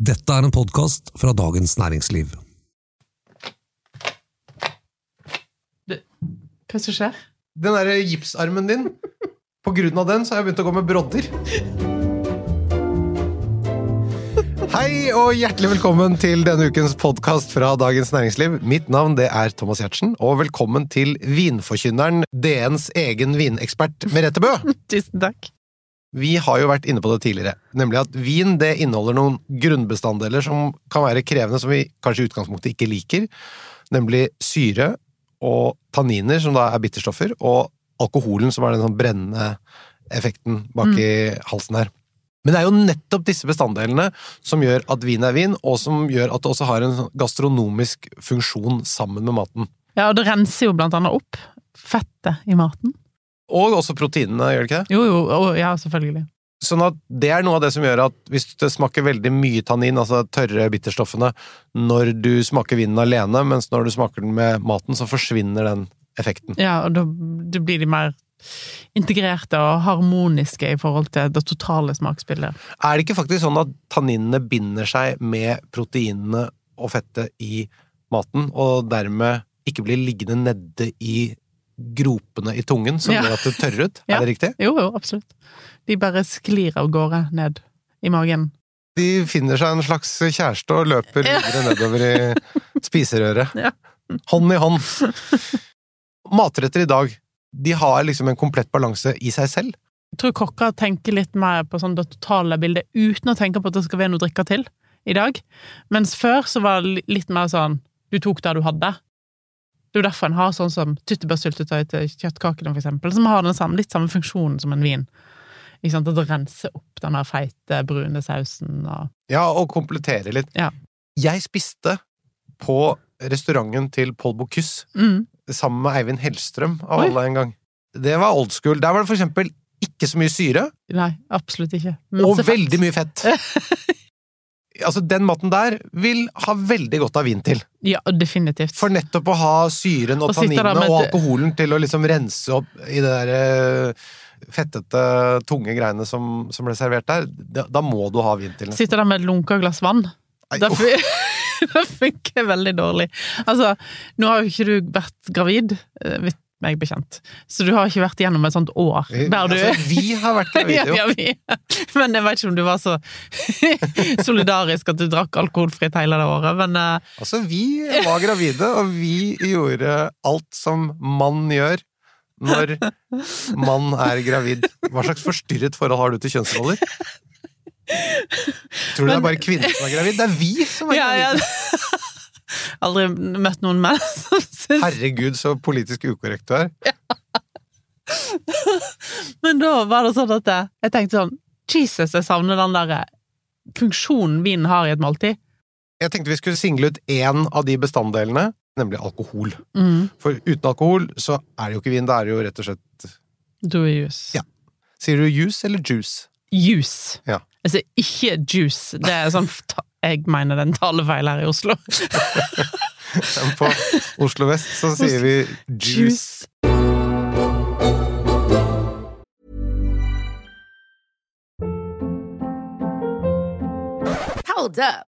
Dette er en podkast fra Dagens Næringsliv. Hva er det som skjer? Den der gipsarmen din, på grunn av den så har jeg begynt å gå med brodder. Hei og hjertelig velkommen til denne ukens podkast fra Dagens Næringsliv. Mitt navn det er Thomas Giertsen, og velkommen til vinforkynneren, DNs egen vinekspert Merete Bø. Tusen takk. Vi har jo vært inne på det tidligere, nemlig at vin det inneholder noen grunnbestanddeler som kan være krevende, som vi kanskje i utgangspunktet ikke liker, nemlig syre og tanniner, som da er bitterstoffer, og alkoholen, som er den sånn brennende effekten bak i halsen her. Men det er jo nettopp disse bestanddelene som gjør at vin er vin, og som gjør at det også har en sånn gastronomisk funksjon sammen med maten. Ja, og det renser jo blant annet opp fettet i maten. Og også proteinene, gjør det ikke det? Jo, jo, og, ja, selvfølgelig. Sånn at det er noe av det som gjør at hvis det smaker veldig mye tannin, altså tørre bitterstoffene, når du smaker vinen alene, mens når du smaker den med maten, så forsvinner den effekten. Ja, og da, da blir de mer integrerte og harmoniske i forhold til det totale smaksbildet. Er det ikke faktisk sånn at tanninene binder seg med proteinene og fettet i maten, og dermed ikke blir liggende nede i gropene i tungen, som gjør at det tørrer ut? Er det riktig? Jo, jo, absolutt. De bare sklir av gårde ned i magen. De finner seg en slags kjæreste og løper videre nedover i spiserøret. Ja. Hånd i hånd. Matretter i dag, de har liksom en komplett balanse i seg selv. Jeg tror kokker tenker litt mer på sånn det totale bildet, uten å tenke på at det skal være noe å drikke til i dag. Mens før så var det litt mer sånn du tok det du hadde. Det er jo derfor en har sånn som tyttebærsyltetøy til kjøttkakene, for eksempel, som har den samme, litt samme funksjonen som en vin. Ikke sant? At det renser opp den der feite, brune sausen og Ja, og kompletterer litt. Ja. Jeg spiste på restauranten til Paul Bocuse mm. sammen med Eivind Hellstrøm av Oi. alle en gang. Det var old school. Der var det for eksempel ikke så mye syre, Nei, absolutt ikke. og veldig mye fett. altså, den maten der vil ha veldig godt av vin til. Ja, definitivt. For nettopp å ha syren og Og tanninene og alkoholen til å liksom rense opp i det der eh, fettete, tunge greiene som, som ble servert der, da, da må du ha vin til. Sitter der med et lunka glass vann. Nei, Det, det funker veldig dårlig. Altså, nå har jo ikke du vært gravid, eh, meg bekjent, så du har ikke vært gjennom et sånt år der du altså, vi har vært gravide, jo. ja. Men jeg vet ikke om du var så solidarisk at du drakk alkoholfritt hele det året, men eh, Altså, vi var gravide, og vi gjorde alt som mann gjør når mann er gravid. Hva slags forstyrret forhold har du til kjønnsroller? Tror du det er bare kvinner som er gravid? Det er vi som er ja, ja. Aldri møtt noen menn som syns Herregud, så politisk ukorrekt du er. Men da var det sånn at jeg, jeg tenkte sånn Jesus, jeg savner den der funksjonen vinen har i et måltid. Jeg tenkte vi skulle single ut én av de bestanddelene, nemlig alkohol. Mm. For uten alkohol så er det jo ikke vin, det er jo rett og slett Du er juice. Ja. Sier du juice eller juice? Juice. Ja. Altså ikke juice. Det er sånn Jeg mener den er en talefeil her i Oslo. Men på Oslo vest så sier vi juice. Hold up.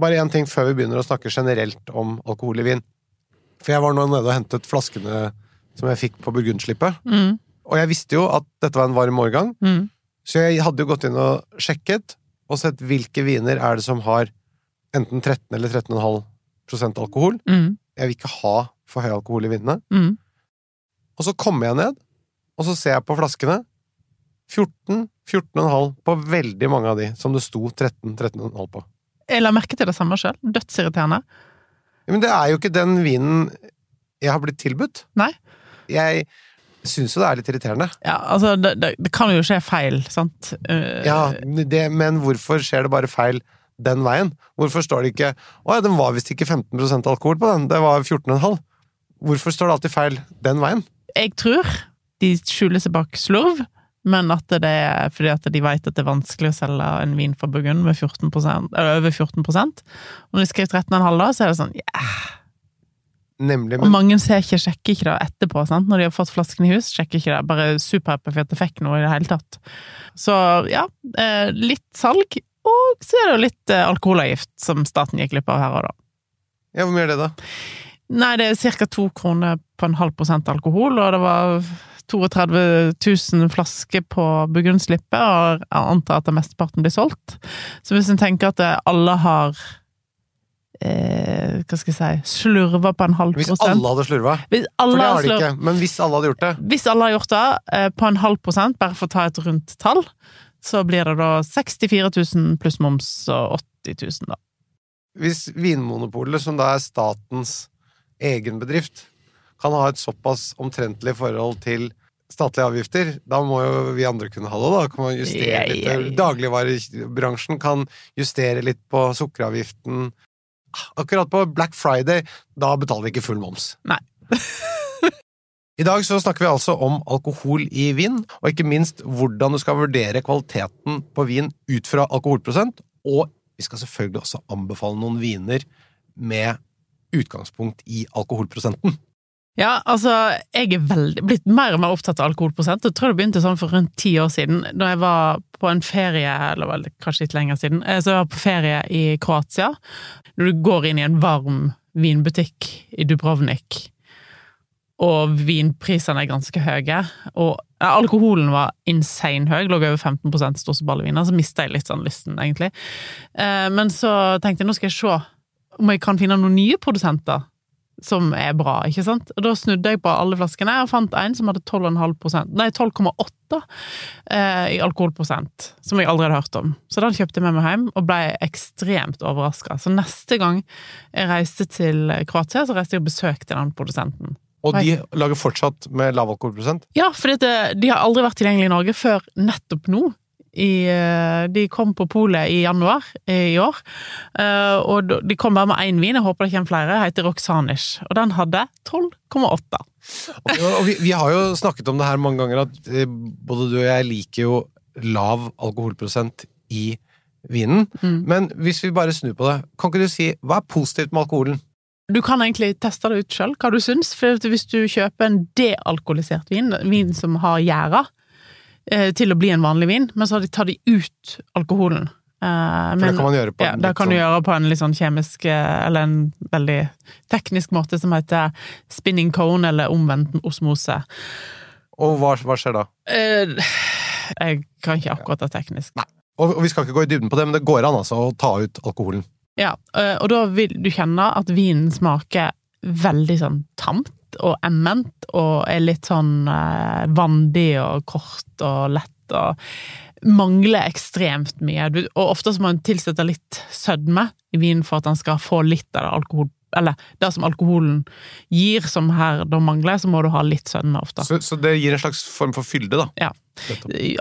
Bare én ting før vi begynner å snakke generelt om alkohol i vin. For jeg var nå nede og hentet flaskene som jeg fikk på burgundslippet. Mm. Og jeg visste jo at dette var en varm årgang, Mm. så jeg hadde jo gått inn og sjekket og sett hvilke viner er det som har enten 13 eller 13,5% alkohol. Mm. Jeg vil ikke ha for høy alkohol i vinene. Mm. Og så kommer jeg ned, og så ser jeg på flaskene. 14, 14,5 på veldig mange av de som det sto 13, 13,5 på. Jeg la merke til det samme sjøl. Dødsirriterende. Men det er jo ikke den vinen jeg har blitt tilbudt. Nei. Jeg syns jo det er litt irriterende. Ja, altså, det, det, det kan jo skje feil, sant? Uh, Ja, det, men hvorfor skjer det bare feil den veien? Hvorfor står det ikke Å ja, den var visst ikke 15% alkohol på den, det var 14,5. Hvorfor står det alltid feil den veien? Jeg tror de skjuler seg bak slurv, men at det er fordi at de vet at det er vanskelig å selge en vin fra Burgund med 14% eller over 14 Og når de skriver 13,5 da, så er det sånn ja. Nemlig, men... Og mange ser ikke, sjekker ikke det etterpå, sant? når de har fått flasken i hus. Sjekker ikke det, bare superhappy for at det fikk noe i det hele tatt. Så ja, eh, litt salg, og så er det jo litt eh, alkoholavgift som staten gikk glipp av her og da. ja, hvor mye er det, da? Nei, det er ca. to kroner på en halv prosent alkohol, og det var 32 000 flasker på Burgundslippet, og jeg antar at mesteparten blir solgt. Så hvis en tenker at alle har eh, Hva skal jeg si slurva på en halv prosent Hvis alle hadde slurva. Hvis For det har de ikke. Men hvis alle hadde gjort det Hvis alle har gjort det eh, på en halv prosent, bare for å ta et rundt tall, så blir det da 64 000 pluss moms og 80 000, da. Hvis Vinmonopolet, som da er statens egen bedrift, kan ha et såpass omtrentlig forhold til statlige avgifter, da må jo vi andre kunne ha det, da. Kan man justere litt yeah, yeah. Dagligvarebransjen kan justere litt på sukkeravgiften. Akkurat på Black Friday, da betaler vi ikke full moms. Nei. I dag så snakker vi altså om alkohol i vin, og ikke minst hvordan du skal vurdere kvaliteten på vin ut fra alkoholprosent, og vi skal selvfølgelig også anbefale noen viner med utgangspunkt i alkoholprosenten. Ja, altså, jeg er veldig, blitt mer og mer opptatt av alkoholprosent. Jeg tror det begynte sånn for rundt ti år siden, da jeg var på en ferie, eller vel, kanskje litt lenger siden, eh, så jeg var på ferie i Kroatia. Når du går inn i en varm vinbutikk i Dubrovnik, og vinprisene er ganske høye, og alkoholen var insane høy, lå over 15 storseballeviner, så mista jeg litt sånn lysten, egentlig. Eh, Men så tenkte jeg nå skal jeg se om jeg kan finne noen nye produsenter som er bra, ikke sant? Og da snudde jeg på alle flaskene og fant en som hadde 12,5% nei 12,8 eh, i alkoholprosent, som jeg aldri hadde hørt om. Så den kjøpte jeg med meg hjem, og ble ekstremt overraska. Så neste gang jeg reiste til Kroatia, så reiste jeg og besøkte den produsenten. Og de lager fortsatt med lav alkoholprosent. Ja, for de har aldri vært tilgjengelig i Norge før nettopp nå. I, eh, de kom på polet i januar i år, eh, og de kom bare med én vin, jeg håper det kommer flere, heter Roxanish, og den hadde 12,8. Og, vi, vi har jo snakket om det her mange ganger, at eh, både du og jeg liker jo lav alkoholprosent i vinen. Mm. Men hvis vi bare snur på det, kan ikke du si hva er positivt med alkoholen? Du kan egentlig teste det ut sjøl, hva du syns, for hvis du kjøper en dealkoholisert vin, vin som har gjæra, eh, til å bli en vanlig vin, men så tar de ut alkoholen. Men, For det kan man gjøre på ja, en det litt sånn... du gjøre på en litt sånn kjemisk, eh, eller en veldig teknisk måte som heter spinning cone, eller omvendt osmose. Og hva, hva skjer da? Eh, jeg kan ikke akkurat det teknisk. Og, og vi skal ikke gå i dybden på det, men det går an altså å ta ut alkoholen. Ja, eh, og da vil du kjenne at vinen smaker veldig sånn tamt og emment, og er litt sånn eh, vandig og kort og lett, og mangler ekstremt mye. Du, og ofte så må en tilsette litt sødme i vinen for at den skal få litt av det alkohol... Eller det som alkoholen gir, som her da mangler, så må du ha litt sødme ofte. Så, så det gir en slags form for fylde, da. Ja.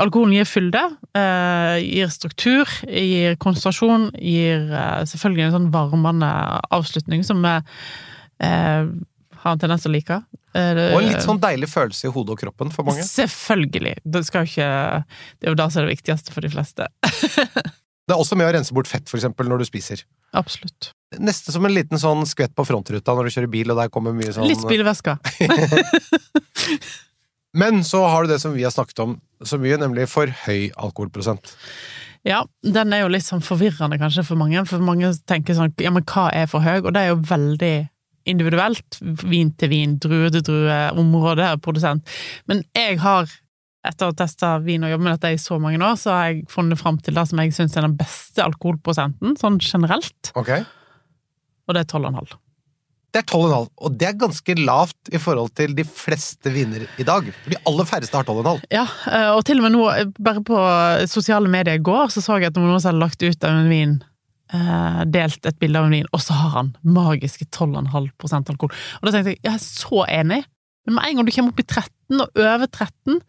Alkoholen gir fylde, eh, gir struktur, gir konsentrasjon, gir eh, selvfølgelig en sånn varmende avslutning som er eh, har en tendens til å like. Det- Og en litt sånn deilig følelse i hodet og kroppen for mange. Selvfølgelig. Det, ikke, det er jo det som er det viktigste for de fleste. Det er også med å rense bort fett, for eksempel, når du spiser. Absolutt. Neste som en liten sånn skvett på frontruta når du kjører bil, og der kommer mye sånn Litt spylevæske. Men så har du det som vi har snakket om så mye, nemlig for høy alkoholprosent. Ja, den er jo litt sånn forvirrende kanskje for mange, for mange tenker sånn ja, men hva er for høy? Og det er jo veldig individuelt. Vin til vin, drue til drue, område, produsent. Men jeg har, etter å ha testa vin og jobbe med dette i så mange år, så har jeg funnet fram til det som jeg syns er den beste alkoholprosenten, sånn generelt, Ok? og det er 12,5. Det er 12,5, og det er ganske lavt i forhold til de fleste viner i dag. De aller færreste har 12,5. Ja, eh, og til og med nå, bare på sosiale medier i går, så så jeg at noen hadde lagt ut av en vin eh, Delt et bilde av en vin, og så har han magiske 12,5% alkohol. Og da tenkte jeg, jeg er så enig, men med en gang du kommer opp i 13 og over 13,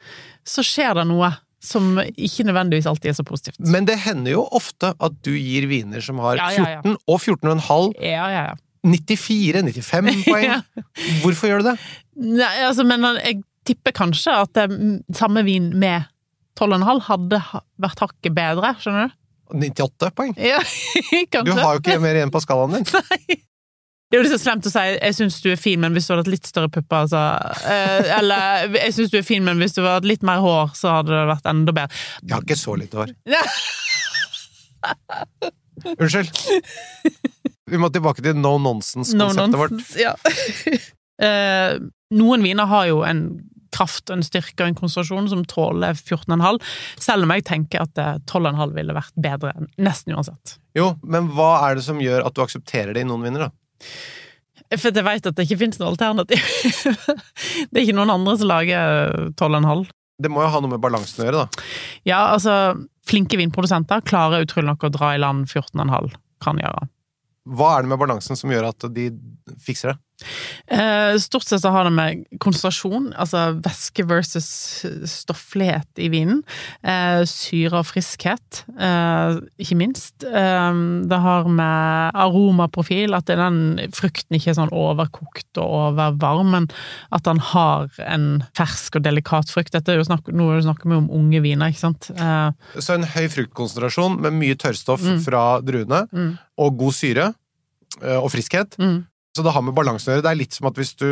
så skjer det noe. som ikke nødvendigvis alltid er så positivt. Men det hender jo ofte at du gir viner som har Ja, ja, ja. 14 og 14,5, Ja, ja, ja. 94, 95 poeng. Ja. Hvorfor gjør du det? Nei, altså, men jeg tipper kanskje at det, samme vin med 12,5 hadde vært hakket bedre, skjønner du? 98 poeng. Ja, kanskje. Du har jo ikke mer igjen på skalaen din. Det er jo litt så slemt å si 'jeg syns du er fin, men hvis du hadde hatt litt større pupper', altså. Eh, eller 'jeg syns du er fin, men hvis du hadde hatt litt mer hår, så hadde det vært enda bedre'. Jeg har ikke så lite hår. Unnskyld. Vi må tilbake til no No nonsense-konseptet vårt. nonsense, Ja. Eh, noen viner har jo en kraft, en styrke og en konsentrasjon som tåler 14,5, selv om jeg tenker at eh, 12,5 ville vært bedre nesten uansett. Jo, men hva er det som gjør at du aksepterer det i noen vinner, da? For jeg vet at det ikke finnes noe alternativ. det er ikke noen andre som lager 12,5. Det må jo ha noe med balansen å gjøre, da. Ja, altså, flinke vinprodusenter klarer utrolig nok å dra i land 14,5, kan gjøre. Hva er det med balansen som gjør at de fikser det? Eh, Stort sett så har det med konsentrasjon, altså væske versus stofflighet i vinen. Eh, syre og friskhet, eh, ikke minst. Det har med aromaprofil, at den frukten ikke er sånn overkokt og overvarm, men at den har en fersk og delikat frukt. Dette er jo snakk, du snakker med om unge viner, ikke sant. Så en høy fruktkonsentrasjon med mye tørrstoff Mm. fra druene, mm, og god syre og friskhet. mm. Så det har med balansen å gjøre. Det er litt som at hvis du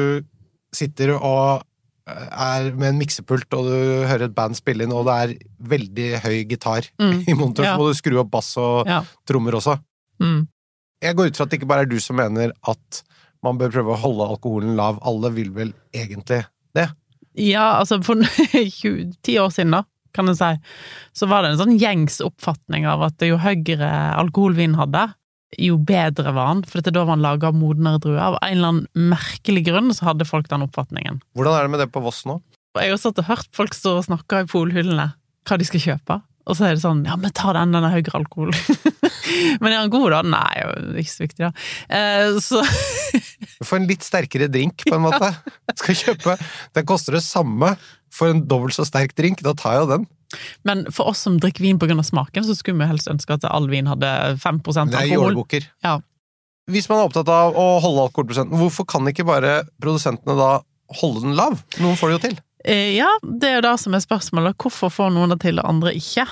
sitter og eh, er med en miksepult, og du hører et band spille inn, og det er veldig høy gitar Mm. i monitoren, Ja. så må du skru opp bass og Ja. trommer også. Mm. Jeg går ut fra at det ikke bare er du som mener at man bør prøve å holde alkoholen lav. Alle vil vel egentlig det? Ja, altså for ti år siden, da, kan jeg si, så var det en sånn gjengs oppfatning av at jo høyere alkoholvin hadde, jo bedre var han, for da var han laga av modnere druer. Av en eller annen merkelig grunn så hadde folk den oppfatningen. Hvordan er det med det på Voss nå? Jeg har satt og hørt folk stå og snakke i polhyllene hva de skal kjøpe, og så er det sånn ja, men ta den, den er høyere alkohol. men er han god, da? Nei, ikke så viktig, da. Eh, så Du får en litt sterkere drink, på en måte. Skal kjøpe Den koster det samme for en dobbelt så sterk drink. Da tar jeg jo den. Men for oss som drikker vin pga. smaken, så skulle vi helst ønske at all vin hadde 5 alkohol. det er jålebukker. Ja. Hvis man er opptatt av å holde alkoholprosenten, hvorfor kan ikke bare produsentene da holde den lav? Noen får det jo til. Eh, Ja, det er jo det som er spørsmålet. Hvorfor får noen det til, og andre ikke?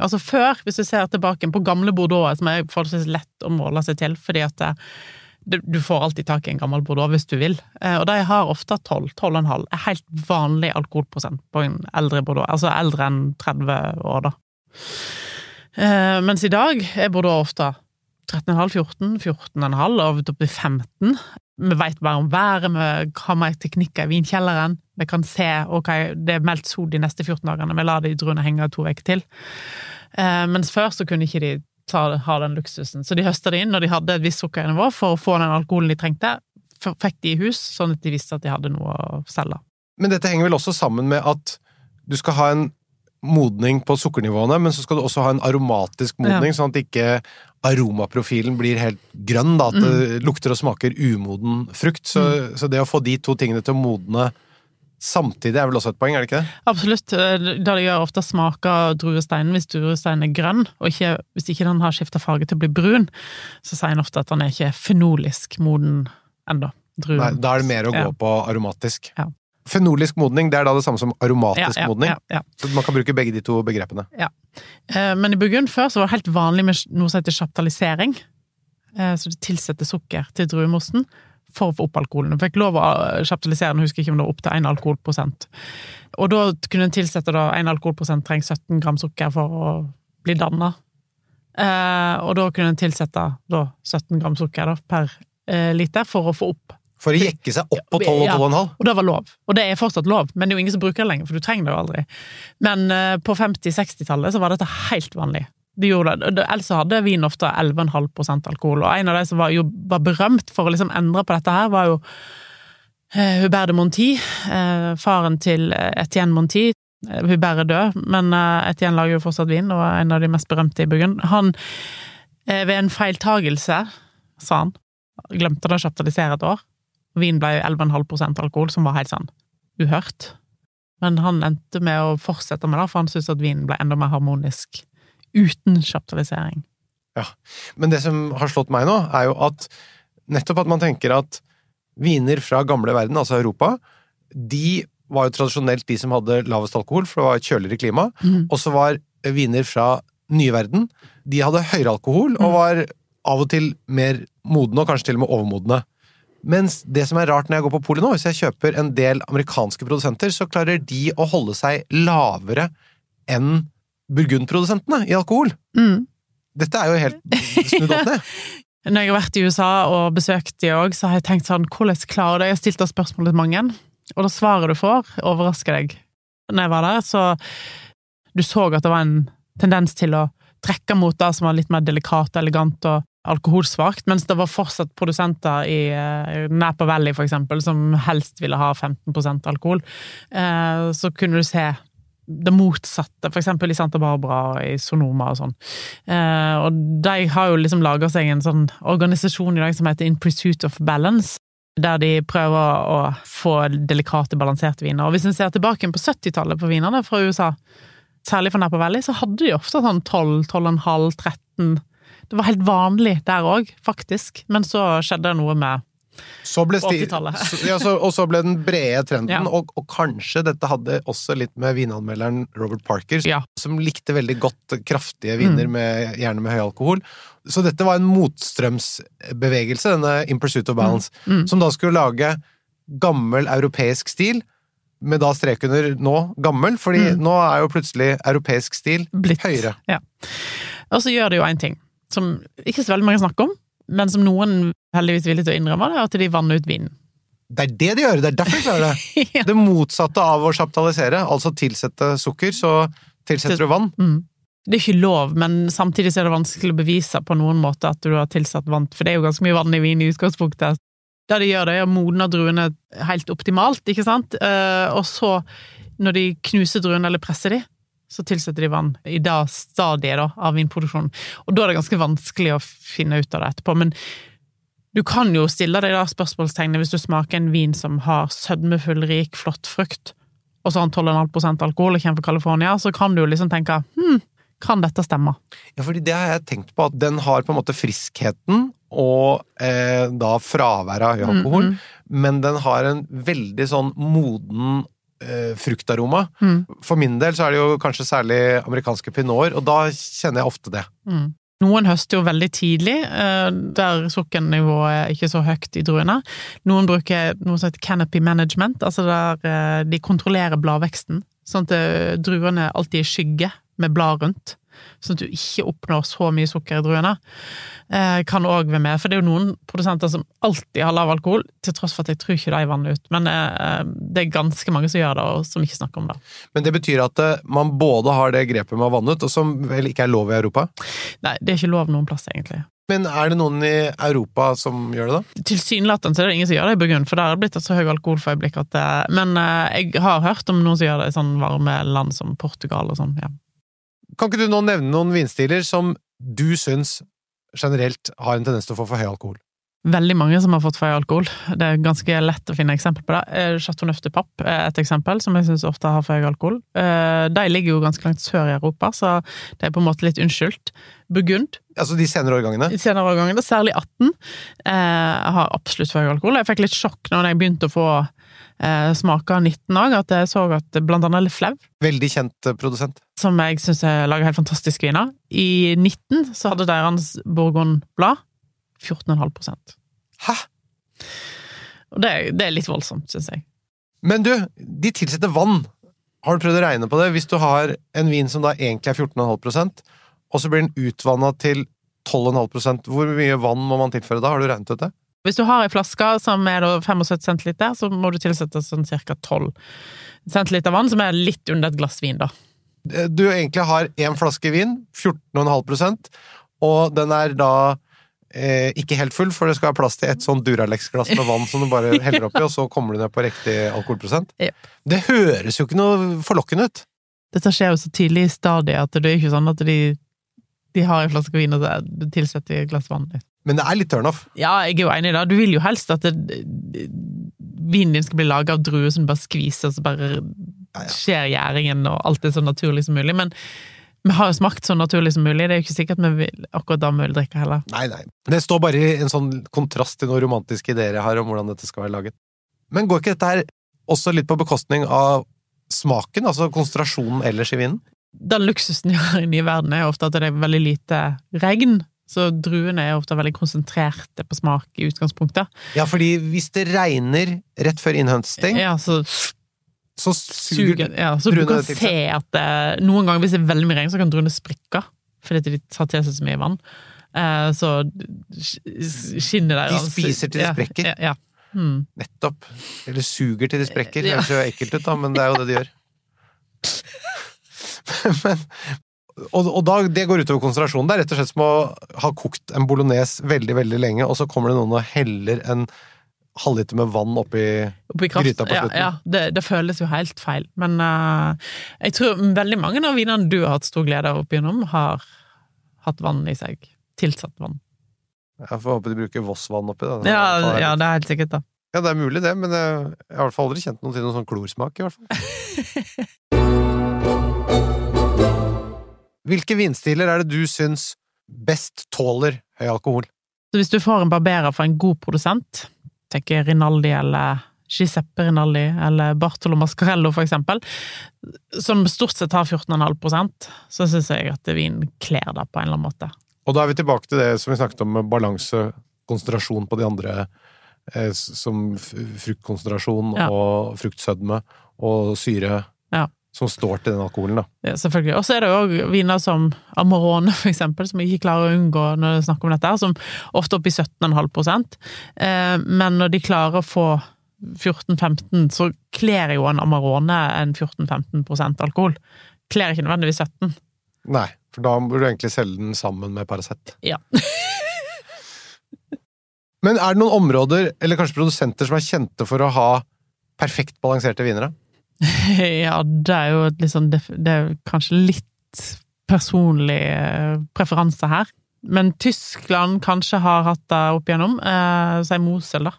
Altså Før, hvis du ser tilbake på gamle Bordeaux, som er forholdsvis lett å måle seg til, fordi at det, det, du får alltid tak i en gammel Bordeaux hvis du vil, eh, og de har ofte 12, 12,5, er helt vanlig alkoholprosent på en eldre Bordeaux, altså eldre enn 30 år, da. Eh, Mens i dag er Bordeaux ofte 13,5, 14, 14,5 og opp til 15. Vi vet bare om været, vi har mer teknikker i vinkjelleren. Vi kan se ok, det er meldt sol de neste 14 dagene, vi lar de druene henge to uker til. Eh, mens før så kunne ikke de ta, har den luksusen. Så de høsta det inn når de hadde et visst sukkernivå for å få den alkoholen de trengte. Fikk de i hus, sånn at de visste at de hadde noe å selge. Men dette henger vel også sammen med at du skal ha en modning på sukkernivåene, men så skal du også ha en aromatisk modning, sånn at ikke aromaprofilen blir helt grønn, da, at det lukter og smaker umoden frukt. Så, så det å få de to tingene til å modne samtidig er vel også et poeng, er det ikke det? Absolutt. det gjør ofte smaker druesteinen hvis druesteinen er grønn, og ikke, hvis ikke den har skifta farge til å bli brun, så sier en ofte at den er ikke fenolisk moden ennå. Nei, da er det mer å gå Ja. på aromatisk. Ja. Fenolisk modning det er da det samme som aromatisk ja, ja, modning. Ja, ja. Så man kan bruke begge de to begrepene. Eh, Men i Burgund før så var det helt vanlig med noe som heter chaptalisering. Eh, Så du tilsetter sukker til druemosten for å få opp alkoholen. Fikk lov å kapitalisere, den, husker ikke om det var opp til 1 alkoholprosent. Og da kunne en tilsette da 1 alkoholprosent trenger 17 gram sukker for å bli danna. Eh, Og da kunne en tilsette da 17 gram sukker da, per eh, liter for å få opp For å jekke seg opp på 12 og Ja. 12,5. Og det var lov. Og det er fortsatt lov, men det er jo ingen som bruker det lenger, for du trenger det jo aldri. Men eh, på 50-60-tallet så var dette helt vanlig. De gjorde det. Ellers hadde vin ofte 11,5% alkohol, og en av de som var, jo, var berømt for å liksom endre på dette her, var jo eh, Hubert de Monti, eh, faren til eh, Etienne Monti. Eh, Hubert er død, men eh, Etienne lager jo fortsatt vin, og er en av de mest berømte i Burgund. Han, eh, ved en feiltagelse, sa han, glemte det å kjaptalisere et år. Vin ble 11,5% alkohol, som var helt sånn uhørt. Men han endte med å fortsette med det, for han syntes at vinen ble enda mer harmonisk uten chaptalisering. Men det som har slått meg nå, er jo at nettopp at man tenker at viner fra gamle verden, altså Europa, de var jo tradisjonelt de som hadde lavest alkohol, for det var et kjøligere klima. Mm. Og så var viner fra nye verden, de hadde høyere alkohol og var av og til mer modne, og kanskje til og med overmodne. Mens det som er rart når jeg går på polet nå, hvis jeg kjøper en del amerikanske produsenter, så klarer de å holde seg lavere enn burgundprodusentene i alkohol. Mm. Dette er jo helt snudd opp ned. Når jeg har vært i USA og besøkt de òg, så har jeg tenkt sånn Hvordan klarer de Jeg har stilt det spørsmålet til mange, og det svaret du får, overrasker deg. Når jeg var der, så Du så at det var en tendens til å trekke mot det som var litt mer delikat elegant og alkoholsvakt, mens det var fortsatt produsenter i eh, Napa Valley, for eksempel, som helst ville ha 15% alkohol. Eh, så kunne du se det motsatte, eksempel i Santa Barbara og i Sonoma og sånn. Eh, og de har jo liksom laga seg en sånn organisasjon i dag som heter In Pursuit of Balance, der de prøver å få delikate, balanserte viner. Og hvis en ser tilbake på 70-tallet på vinene fra USA, særlig fra Napa Valley, så hadde de ofte sånn 12, 12,5, 13 Det var helt vanlig der òg, faktisk, men så skjedde det noe med Så ble sti- så- ja, så, og så ble den brede trenden, Ja. og, og kanskje dette hadde også litt med vinanmelderen Robert Parker, Ja. som likte veldig godt kraftige viner, med, gjerne med høy alkohol. Så dette var en motstrømsbevegelse, denne In Pursuit of Balance, Mm. som da skulle lage gammel europeisk stil, med da strek under nå gammel, fordi Mm. nå er jo plutselig europeisk stil blitt høyere. Ja. Og så gjør det jo én ting, som ikke så veldig mange snakker om, men som noen heldigvis villig til å innrømme, det er at de vanner ut vinen. Det er det de gjør, det er derfor de klarer det. Ja. Det motsatte av å chaptalisere, altså tilsette sukker, så tilsetter du vann. Mm. Det er ikke lov, men samtidig er det vanskelig å bevise på noen måte at du har tilsatt vann, for det er jo ganske mye vann i vin i utgangspunktet. Det de gjør, det er å modne druene helt optimalt, ikke sant, Eh, og så, når de knuser druene eller presser de, så tilsetter de vann i det stadiet da, av vinproduksjonen. Og da er det ganske vanskelig å finne ut av det etterpå, men du kan jo stille deg da spørsmålstegnet hvis du smaker en vin som har sødmefull, rik, flott frukt, og så har den 12,5 alkohol og kommer fra California, så kan du jo liksom tenke hm, kan dette stemme? Ja, fordi det har jeg tenkt på, at den har på en måte friskheten og eh, da fraværet av høy alkohol, Mm, men den har en veldig sånn moden fruktaroma. Mm. For min del så er det jo kanskje særlig amerikanske pinoter, og da kjenner jeg ofte det. Mm. Noen høster jo veldig tidlig, eh, der sukkernivået er ikke så høyt i druene. Noen bruker noe som heter canopy management, altså der eh, de kontrollerer bladveksten, sånn at eh, druene alltid er skygge med blad rundt. Sånn at du ikke oppnår så mye sukker i druene. Eh, kan òg være med, for det er jo noen produsenter som alltid har lav alkohol, til tross for at jeg tror ikke de vanner ut. Men eh, det er ganske mange som gjør det, og som ikke snakker om det. Men det betyr at eh, man både har det grepet med å vanne ut, og som vel ikke er lov i Europa. Nei, det er ikke lov noen plass, egentlig. Men er det noen i Europa som gjør det, da? Tilsynelatende er det ingen som gjør det i Burgund, for der har det blitt et så høy alkohol for øyeblikket at det Men jeg har hørt om noen som gjør det i sånn varme land som Portugal og sånn, ja. Kan ikke du nå nevne noen vinstiler som du syns generelt har en tendens til å få for høy alkohol? Veldig mange som har fått for høy alkohol. Det er ganske lett å finne eksempel på det. Eh, Chateau Neuf de Papp er et eksempel, som jeg syns ofte har for høy alkohol. Eh, De ligger jo ganske langt sør i Europa, så det er på en måte litt unnskyldt. Burgund, Altså de senere årgangene? De senere årgangene, særlig 18, eh, har absolutt for høy alkohol. Jeg fikk litt sjokk når jeg begynte å få eh, smaker 19 òg, at jeg så at blant annet Leflev Veldig kjent eh, produsent. som jeg syns lager helt fantastiske viner. I 19 så hadde deres Bourgogne-blad 14,5% Hæ? Og det, det er litt voldsomt, syns jeg. Men du, de tilsetter vann. Har du prøvd å regne på det? Hvis du har en vin som da egentlig er 14,5% og så blir den utvanna til 12,5% hvor mye vann må man tilføre da? Har du regnet ut det? Hvis du har ei flaske som er 75 centiliter, så må du tilsette sånn ca. 12 centiliter vann, som er litt under et glass vin, da. Eh, Du egentlig har én flaske vin, 14,5% og den er da eh, ikke helt full, for det skal være plass til et sånn Duralex-glass med vann som du bare heller oppi, og så kommer du ned på riktig alkoholprosent. Yep. Det høres jo ikke noe forlokkende ut. Dette skjer jo så tidlig i stadiet at det er ikke sånn at de, de har en flaske vin og så tilsetter de et glass vann. Men det er litt turnoff. Ja, jeg er jo enig i det. Du vil jo helst at det, vinen din skal bli laga av druer som bare skviser, og så bare skjer gjæringen, og alt er så naturlig som mulig. Men vi har jo smakt så naturlig som mulig. Det er jo ikke sikkert vi vil, akkurat da vi vil drikke heller. Nei, nei. Det står bare i en sånn kontrast til noen romantiske ideer jeg har om hvordan dette skal være laget. Men går ikke dette her også litt på bekostning av smaken, altså konsentrasjonen ellers i vinen? Den luksusen vi har inne i verden, er ofte at det er veldig lite regn. Så druene er ofte veldig konsentrerte på smak i utgangspunktet. Ja, fordi hvis det regner rett før innhøsting, Ja, så så suger Ja, så du kan se at det, noen ganger hvis det er veldig mye regn, så kan druene sprikke. Fordi de tar til seg så mye vann. Eh, så skinner skinnet der De spiser til de sprekker. Ja, ja. Hmm. Nettopp. Eller suger til de sprekker. Det høres jo ekkelt ut, da, men det er jo det de gjør. men, og, og da, det går utover konsentrasjonen. Det er rett og slett som å ha kokt en bolognese veldig, veldig lenge, og så kommer det noen og heller en halvliter med vann oppi Oppi kraft. Gryta på ja, slutten. ja det, det føles jo helt feil. Men uh, jeg tror veldig mange av vinene du har hatt stor glede av opp igjennom, har hatt vann i seg. Tilsatt vann. Jeg får håpe de bruker Voss-vann oppi det. Ja, ja, det er helt sikkert, da. Ja, det er mulig det, men jeg, jeg har i hvert fall aldri kjent noen til noen sånn klorsmak, i hvert fall. Hvilke vinstiler er det du syns best tåler høy alkohol? Så hvis du får en barberer fra en god produsent, tenker Rinaldi eller Giuseppe Rinaldi eller Bartolo Mascarello for eksempel, som stort sett har 14,5% så syns jeg at vin kler det på en eller annen måte. Og da er vi tilbake til det som vi snakket om med balanse, konsentrasjon på de andre, eh, som fruktkonsentrasjon Ja. og fruktsødme og syre, Ja. Som står til den alkoholen, da. Ja, selvfølgelig. Og så er det jo viner som Amarone, for eksempel, som jeg ikke klarer å unngå når jeg snakker om dette, som ofte er oppe i 17,5 eh, Men når de klarer å få 14-15, så kler jo en Amarone en 14-15% alkohol. Kler ikke nødvendigvis 17. Nei, for da burde du egentlig selge den sammen med Paracet. Ja. Men er det noen områder, eller kanskje produsenter, som er kjente for å ha perfekt balanserte viner? da? Ja, det er jo def- Det er kanskje litt personlig eh, preferanse her. Men Tyskland kanskje har hatt det opp igjennom. Eh, Si Mosel, da.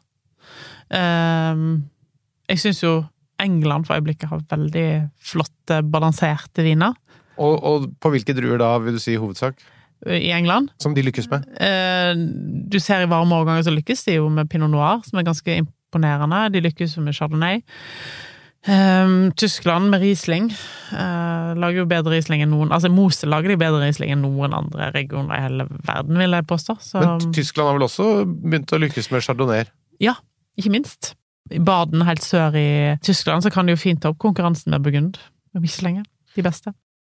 Eh, jeg syns jo England for øyeblikket har veldig flotte, balanserte viner. Og, og på hvilke druer da, vil du si, i hovedsak? I England. Som de lykkes med? Eh, du ser i varme årganger så lykkes de jo med pinot noir, som er ganske imponerende. De lykkes jo med chardonnay. Eh, Tyskland med Riesling uh, lager jo bedre Riesling enn noen Altså Mosel lager de bedre Riesling enn noen andre regioner i hele verden, vil jeg påstå. Så Men Tyskland har vel også begynt å lykkes med chardonnay? Ja, ikke minst. I Baden, helt sør i Tyskland, så kan de jo fint ta opp konkurransen med Burgund. Om ikke så lenge. De beste.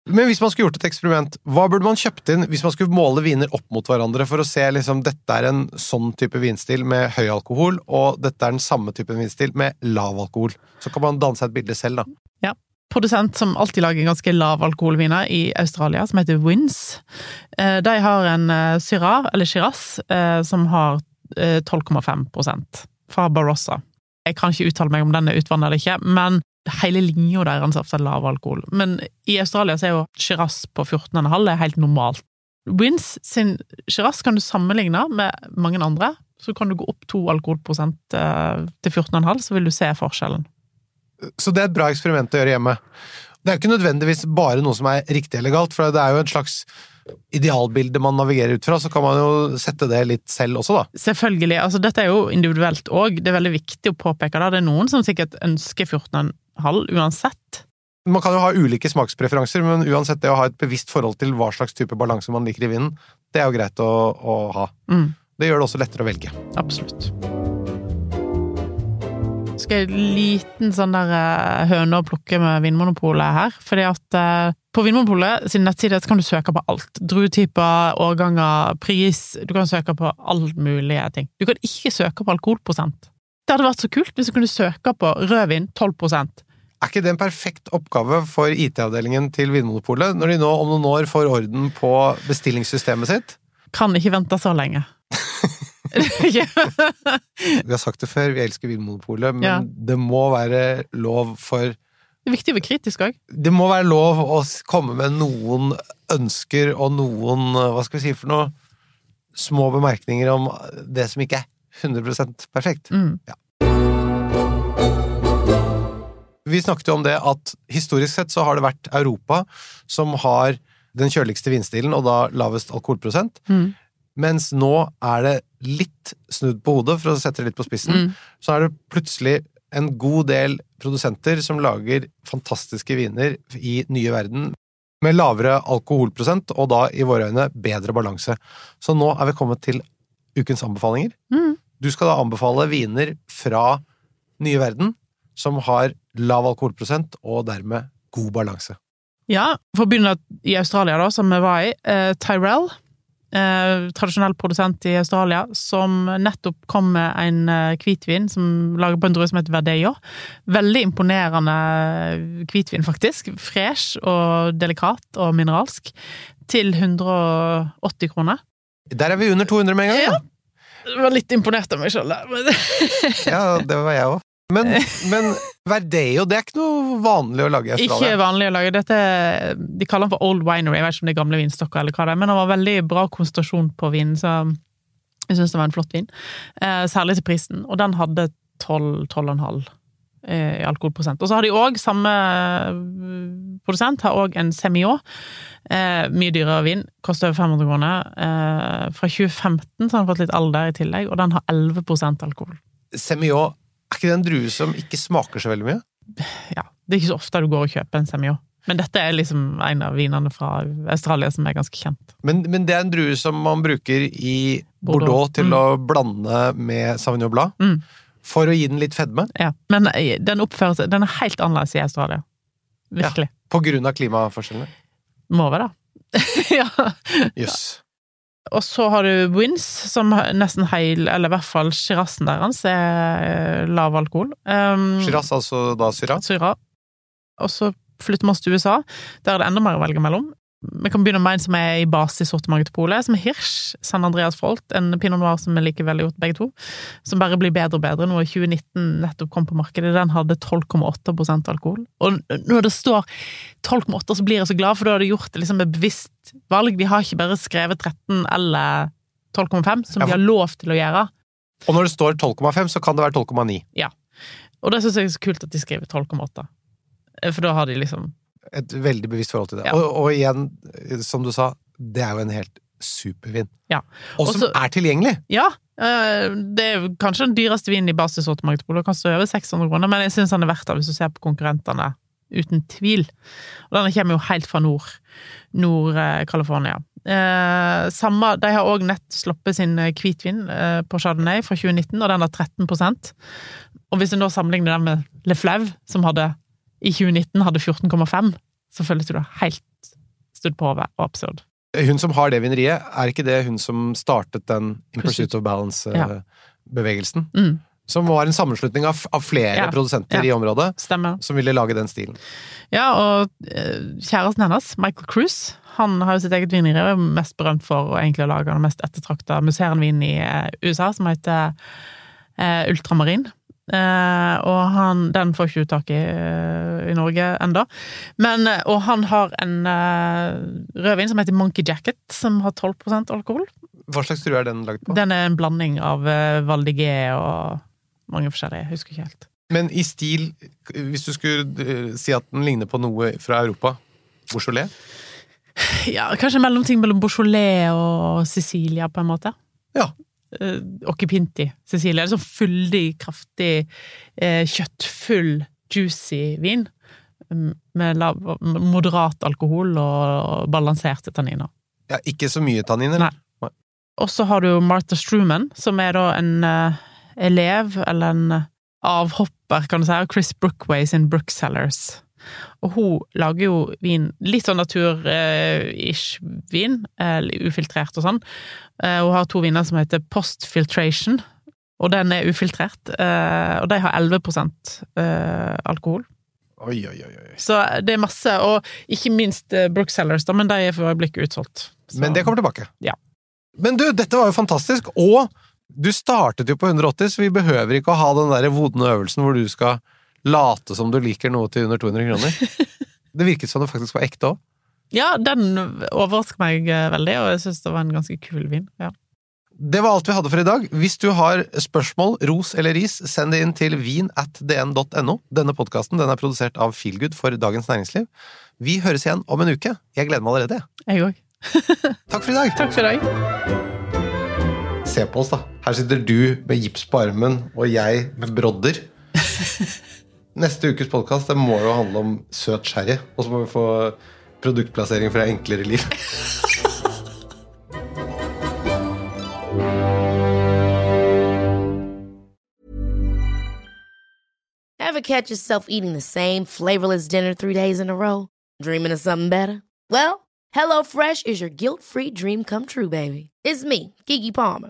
Men hvis man skulle gjort et eksperiment, hva burde man kjøpt inn hvis man skulle måle viner opp mot hverandre for å se liksom dette er en sånn type vinstil med høy alkohol, og dette er den samme type vinstil med lav alkohol? Så kan man danne seg et bilde selv, da. Ja. produsent som alltid lager ganske lav alkoholviner i Australia, som heter Wins. Eh, De har en eh, Syrah, eller Shiraz, eh, som har eh, 12,5% fra Barossa. Jeg kan ikke uttale meg om den er utvannet eller ikke, men hele linja deres er ofte lav alkohol. Men i Australia så er jo Shiraz på 14,5 er helt normalt. Wins sin Shiraz kan du sammenligne med mange andre. Så kan du gå opp to alkoholprosent eh, til 14,5, så vil du se forskjellen. Så det er et bra eksperiment å gjøre hjemme. Det er jo ikke nødvendigvis bare noe som er riktig eller galt, for det er jo et slags idealbilde man navigerer ut fra, så kan man jo sette det litt selv også, da. Selvfølgelig. altså Dette er jo individuelt òg. Det er veldig viktig å påpeke det. Det er noen som sikkert ønsker 14,5 uansett. Man kan jo ha ulike smakspreferanser, men uansett det å ha et bevisst forhold til hva slags type balanse man liker i vinen, det er jo greit å, å ha. Mm, Det gjør det også lettere å velge. absolutt. En liten sånn der eh, høne å plukke med Vinmonopolet her? Fordi at eh, på Vinmonopolet sin nettside så kan du søke på alt. Druetyper, årganger, pris. Du kan søke på all mulige ting. Du kan ikke søke på alkoholprosent. Det hadde vært så kult hvis du kunne søke på rødvin 12 Er ikke det en perfekt oppgave for IT-avdelingen til Vinmonopolet, når de nå om noen år får orden på bestillingssystemet sitt? Kan ikke vente så lenge. Vi har sagt det før, vi elsker Vinmonopolet, men Ja. det må være lov for Det er viktig å være kritisk òg. Det må være lov å komme med noen ønsker og noen, hva skal vi si for noe, små bemerkninger om det som ikke er 100% perfekt. Mm. Vi snakket jo om det at historisk sett så har det vært Europa som har den kjøligste vinstilen, og da lavest alkoholprosent. Mm. Mens nå er det litt snudd på hodet, for å sette det litt på spissen. Mm. Så er det plutselig en god del produsenter som lager fantastiske viner i nye verden med lavere alkoholprosent, og da i våre øyne bedre balanse. Så nå er vi kommet til ukens anbefalinger. Mm. Du skal da anbefale viner fra nye verden som har lav alkoholprosent og dermed god balanse. Ja, for å begynne i Australia, da, som vi var i. Eh, Tyrell, eh, tradisjonell produsent i Australia, som nettopp kom med en eh, hvitvin som lager på en drue som heter Verdeio. Veldig imponerende hvitvin, faktisk. Fresh og delikat og mineralsk. Til 180 kroner. Der er vi under 200 med en gang! Ja. Jeg var litt imponert av meg sjøl der. Ja, det var jeg òg. Men, men Verdeo, det er ikke noe vanlig å lage i Ikke vanlig å lage dette De kaller den for Old Winery, jeg vet ikke om det er gamle vinstokker eller hva det er, men det var veldig bra konsentrasjon på vinen, så jeg syns det var en flott vin. Eh, særlig til prisen. Og den hadde 12-12,5 eh, i alkoholprosent. Og så har de òg, samme eh, produsent, har òg en Semio. Eh, mye dyrere vin. Koster over 500 kroner. Eh, fra 2015 så har den fått litt alder i tillegg, og den har 11% alkohol. Semillon, er ikke det en drue som ikke smaker så veldig mye? ja, det er ikke så ofte du går og kjøper en Semio. Men dette er liksom en av vinene fra Australia som er ganske kjent. Men, men det er en drue som man bruker i Bordeaux, Bordeaux. til Mm. å blande med Sauvignon Blanc. Mm. For å gi den litt fedme. Ja. Men eh, den oppfører seg Den er helt annerledes i Australia. Virkelig. På grunn av klimaforskjellene. Må være det. ja. Jøss. Og så har du Wins, som nesten heil, eller i hvert fall Shirazen deres, er eh, lav alkohol. Um, Shiraz, altså da Syrah. Syra. Og så flytter vi oss til USA. Der er det enda mer å velge mellom. Vi kan begynne med en som er i basesortimentet til Polet, som er Hirsch. San Andreas Folt, en pinot noir som vi liker veldig godt, begge to. Som bare blir bedre og bedre. Nå i 2019 nettopp kom på markedet, den hadde 12,8% alkohol. Og når det står 12,8, så blir jeg så glad, for da har de gjort det liksom et bevisst valg. De har ikke bare skrevet 13 eller 12,5, som de har lov til å gjøre. Og når det står 12,5, så kan det være 12,9. Ja. Og det syns jeg er så kult at de skriver 12,8. For da har de liksom Et veldig bevisst forhold til det. Ja. Og, og igjen, som du sa, det er jo en helt supervin. Ja. Og som er tilgjengelig! Ja, øh, det er kanskje den dyreste vinen i basissortimentet på. Kan stå over 600 kroner, men jeg syns den er verdt det hvis du ser på konkurrentene. Uten tvil. Og denne kommer jo helt fra nord. Nord-California. Eh, samme, de har òg nett sluppet sin eh, hvitvin eh, på Chardonnay fra 2019, og den har 13% Og hvis en da sammenligner den med Le Fleuve, som hadde i 2019 hadde 14,5, så føles det helt studd på hodet og absurd. Hun som har det vineriet, er ikke det hun som startet den In Pursuit. Of Balance-bevegelsen? Mm, Som var en sammenslutning av, av flere Ja. produsenter Ja. i området stemmer. som ville lage den stilen. Ja, og eh, kjæresten hennes, Michael Cruise, han har jo sitt eget vineri og er mest berømt for å egentlig lage den mest ettertrakta musserende vinen i eh, USA, som heter eh, Ultramarin. Eh, og han, den får ikke du tak i eh, i Norge enda. Men, eh, og han har en rødvin som heter Monkey Jacket, som har 12% alkohol. Hva slags drue er den laget på? Den er en blanding av Valdiget og mange forskjellige, jeg husker ikke helt. Men i stil, hvis du skulle si at den ligner på noe fra Europa Beaujolais? Ja, kanskje en mellomting mellom Beaujolais og Sicilia, på en måte. Ja. Eh, Occhipinti, Cecilia. Det er sånn fyldig, kraftig, uh, kjøttfull, juicy vin. mm, Med lav, moderat alkohol og balanserte tanniner. Ja, ikke så mye tanniner? Nei. Og så har du Martha Struman, som er da en uh, elev, eller en avhopper, kan du si, av Chris Brookway sin Brooksellers. Og hun lager jo vin, litt sånn natur-ish vin, eh, ufiltrert og sånn. Eh, Hun har to viner som heter Post Filtration, og den er ufiltrert. eh, Og de har 11 eh, alkohol. Oi, oi, oi. Så det er masse, og ikke minst Brooksellers, da, men de er for øyeblikket utsolgt. Så- Men det kommer tilbake. Ja. Men du, dette var jo fantastisk, og du startet jo på 180, så vi behøver ikke å ha den der vodne øvelsen hvor du skal late som du liker noe til under 200 kroner. Det virket som det faktisk var ekte òg. Ja, den overrasker meg eh, veldig, og jeg syns det var en ganske kul vin. Ja. Det var alt vi hadde for i dag. Hvis du har spørsmål, ros eller ris, send det inn til vin at dn.no. Denne podkasten er produsert av Feelgood for Dagens Næringsliv. Vi høres igjen om en uke. Jeg gleder meg allerede. Jeg òg. Takk for i dag! Takk for i dag. Se på oss, da. Her sitter du med gips på armen, og jeg med brodder. Neste ukes podkast må jo handle om søt sherry. Og så må vi få produktplassering fra Enklere liv. Ever catch yourself eating the same flavorless dinner three days in a row? Dreaming of something better? Well, HelloFresh is your guilt-free dream come true, baby. It's me, Kiki Palmer.